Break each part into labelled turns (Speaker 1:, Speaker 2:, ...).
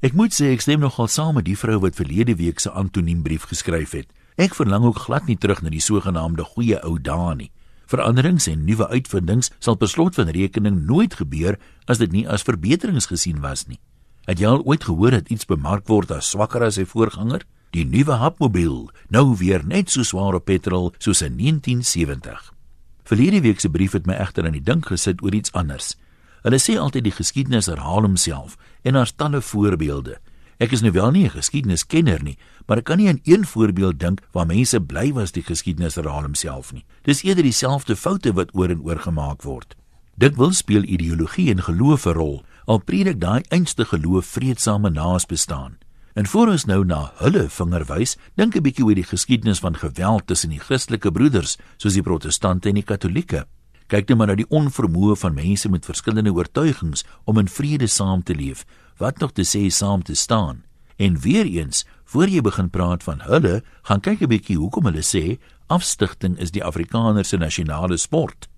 Speaker 1: Ek moet sê ek stem nogal saam met die vrou wat verlede week se anoniem brief geskryf het. Ek verlang ook glad nie terug na die sogenaamde goeie ou dae nie. Veranderings en nuwe uitvindings sal per slot van rekening nooit gebeur as dit nie as verbeterings gesien was nie. Het jy al ooit gehoor dat iets bemark word as swakker as sy voorganger? Die nuwe hapmobiel, nou weer net so swaar op petrol soos in 1970. Verlede week se brief het my egter aan die dink gesit oor iets anders. Hulle sê altyd die geskiedenis herhaal homself en daar's talle voorbeelde. Ek is nou wel nie 'n geskiedeniskenner nie, maar ek kan nie aan een voorbeeld dink waar mense bly was die geskiedenis herhaal homself nie. Dis eerder dieselfde foute wat oor en oor gemaak word. Dit wil speel ideologie en geloof 'n rol. Al predik daai einste geloof vredesame naasbestaan. En voor ons nou na hulle vinger wys, dink 'n bietjie oor die geskiedenis van geweld tussen die Christelike broeders, soos die protestante en die katolieke. Kyk net maar na die onvermoë van mense met verskillende oortuigings om in vrede saam te leef, wat nog te sê saam te staan. En weer eens, voor jy begin praat van hulle, gaan kyk 'n bietjie hoekom hulle sê afstigting is die Afrikaner se nasionale sport.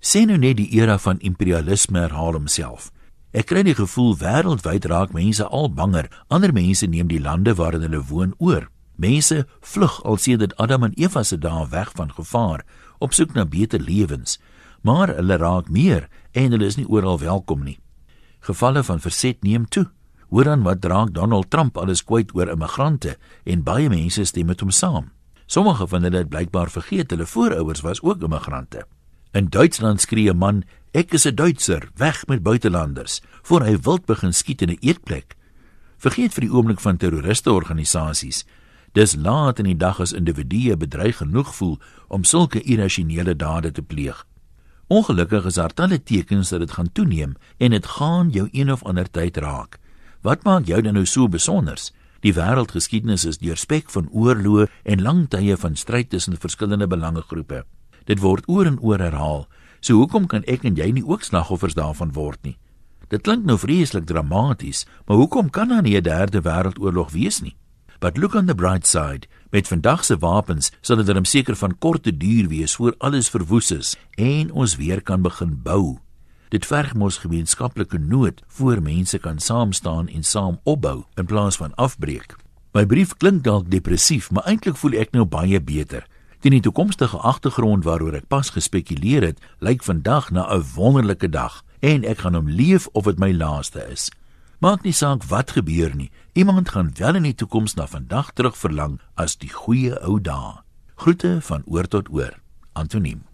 Speaker 1: Sien nou net die era van imperialisme herhaal homself. Ek kry die gevoel wêreldwyd raak mense al banger. Ander mense neem die lande waarin hulle woon oor. Mense vlug al sedert Adam en Eva se dae weg van gevaar op soek na beter lewens maar hulle raak meer en hulle is nie oral welkom nie. Gevalle van verset neem toe. Hoor dan wat draak Donald Trump alles kwyt oor immigrante en baie mense stem met hom saam. Sommige van hulle het blykbaar vergeet hulle voorouers was ook immigrante. In Duitsland skree 'n man, "Ek is 'n Duitser, weg met buitelanders," voor hy wild begin skiet in 'n eetplek. Vergeet vir die oomblik van terroriste organisasies. Dis laat in die dag as individue bedreig genoeg voel om sulke irrasionele dade te pleeg. Ongelukkig is daar talle tekens dat dit gaan toeneem en dit gaan jou een of ander tyd raak. Wat maak jou dan nou so besonders? Die wêreldgeskiedenis is deurspek van oorloë en lang tye van stryd tussen verskillende belangegroepe. Dit word oor en oor herhaal. So hoekom kan ek en jy nie ook slagoffers daarvan word nie? Dit klink nou vreeslik dramaties, maar hoekom kan daar nie 'n derde wêreldoorlog wees nie? But look on the bright side. Met vandag se wapens sal dit dan seker van korte duur wees voor alles verwoes is en ons weer kan begin bou. Dit verg mos gemeenskaplike nood voor mense kan saam staan en saam opbou in plaas van afbreek. My brief klink dalk depressief, maar eintlik voel ek nou baie beter. Teen die toekomstige agtergrond waaroor ek pas gespekuleer het, lyk vandag na 'n wonderlike dag en ek gaan hom leef of dit my laaste is. Maak nie saak wat gebeur nie. Iemand gaan wel in die toekoms na vandag terug verlang as die goeie ou dae. Groete van oor tot oor. Antoniem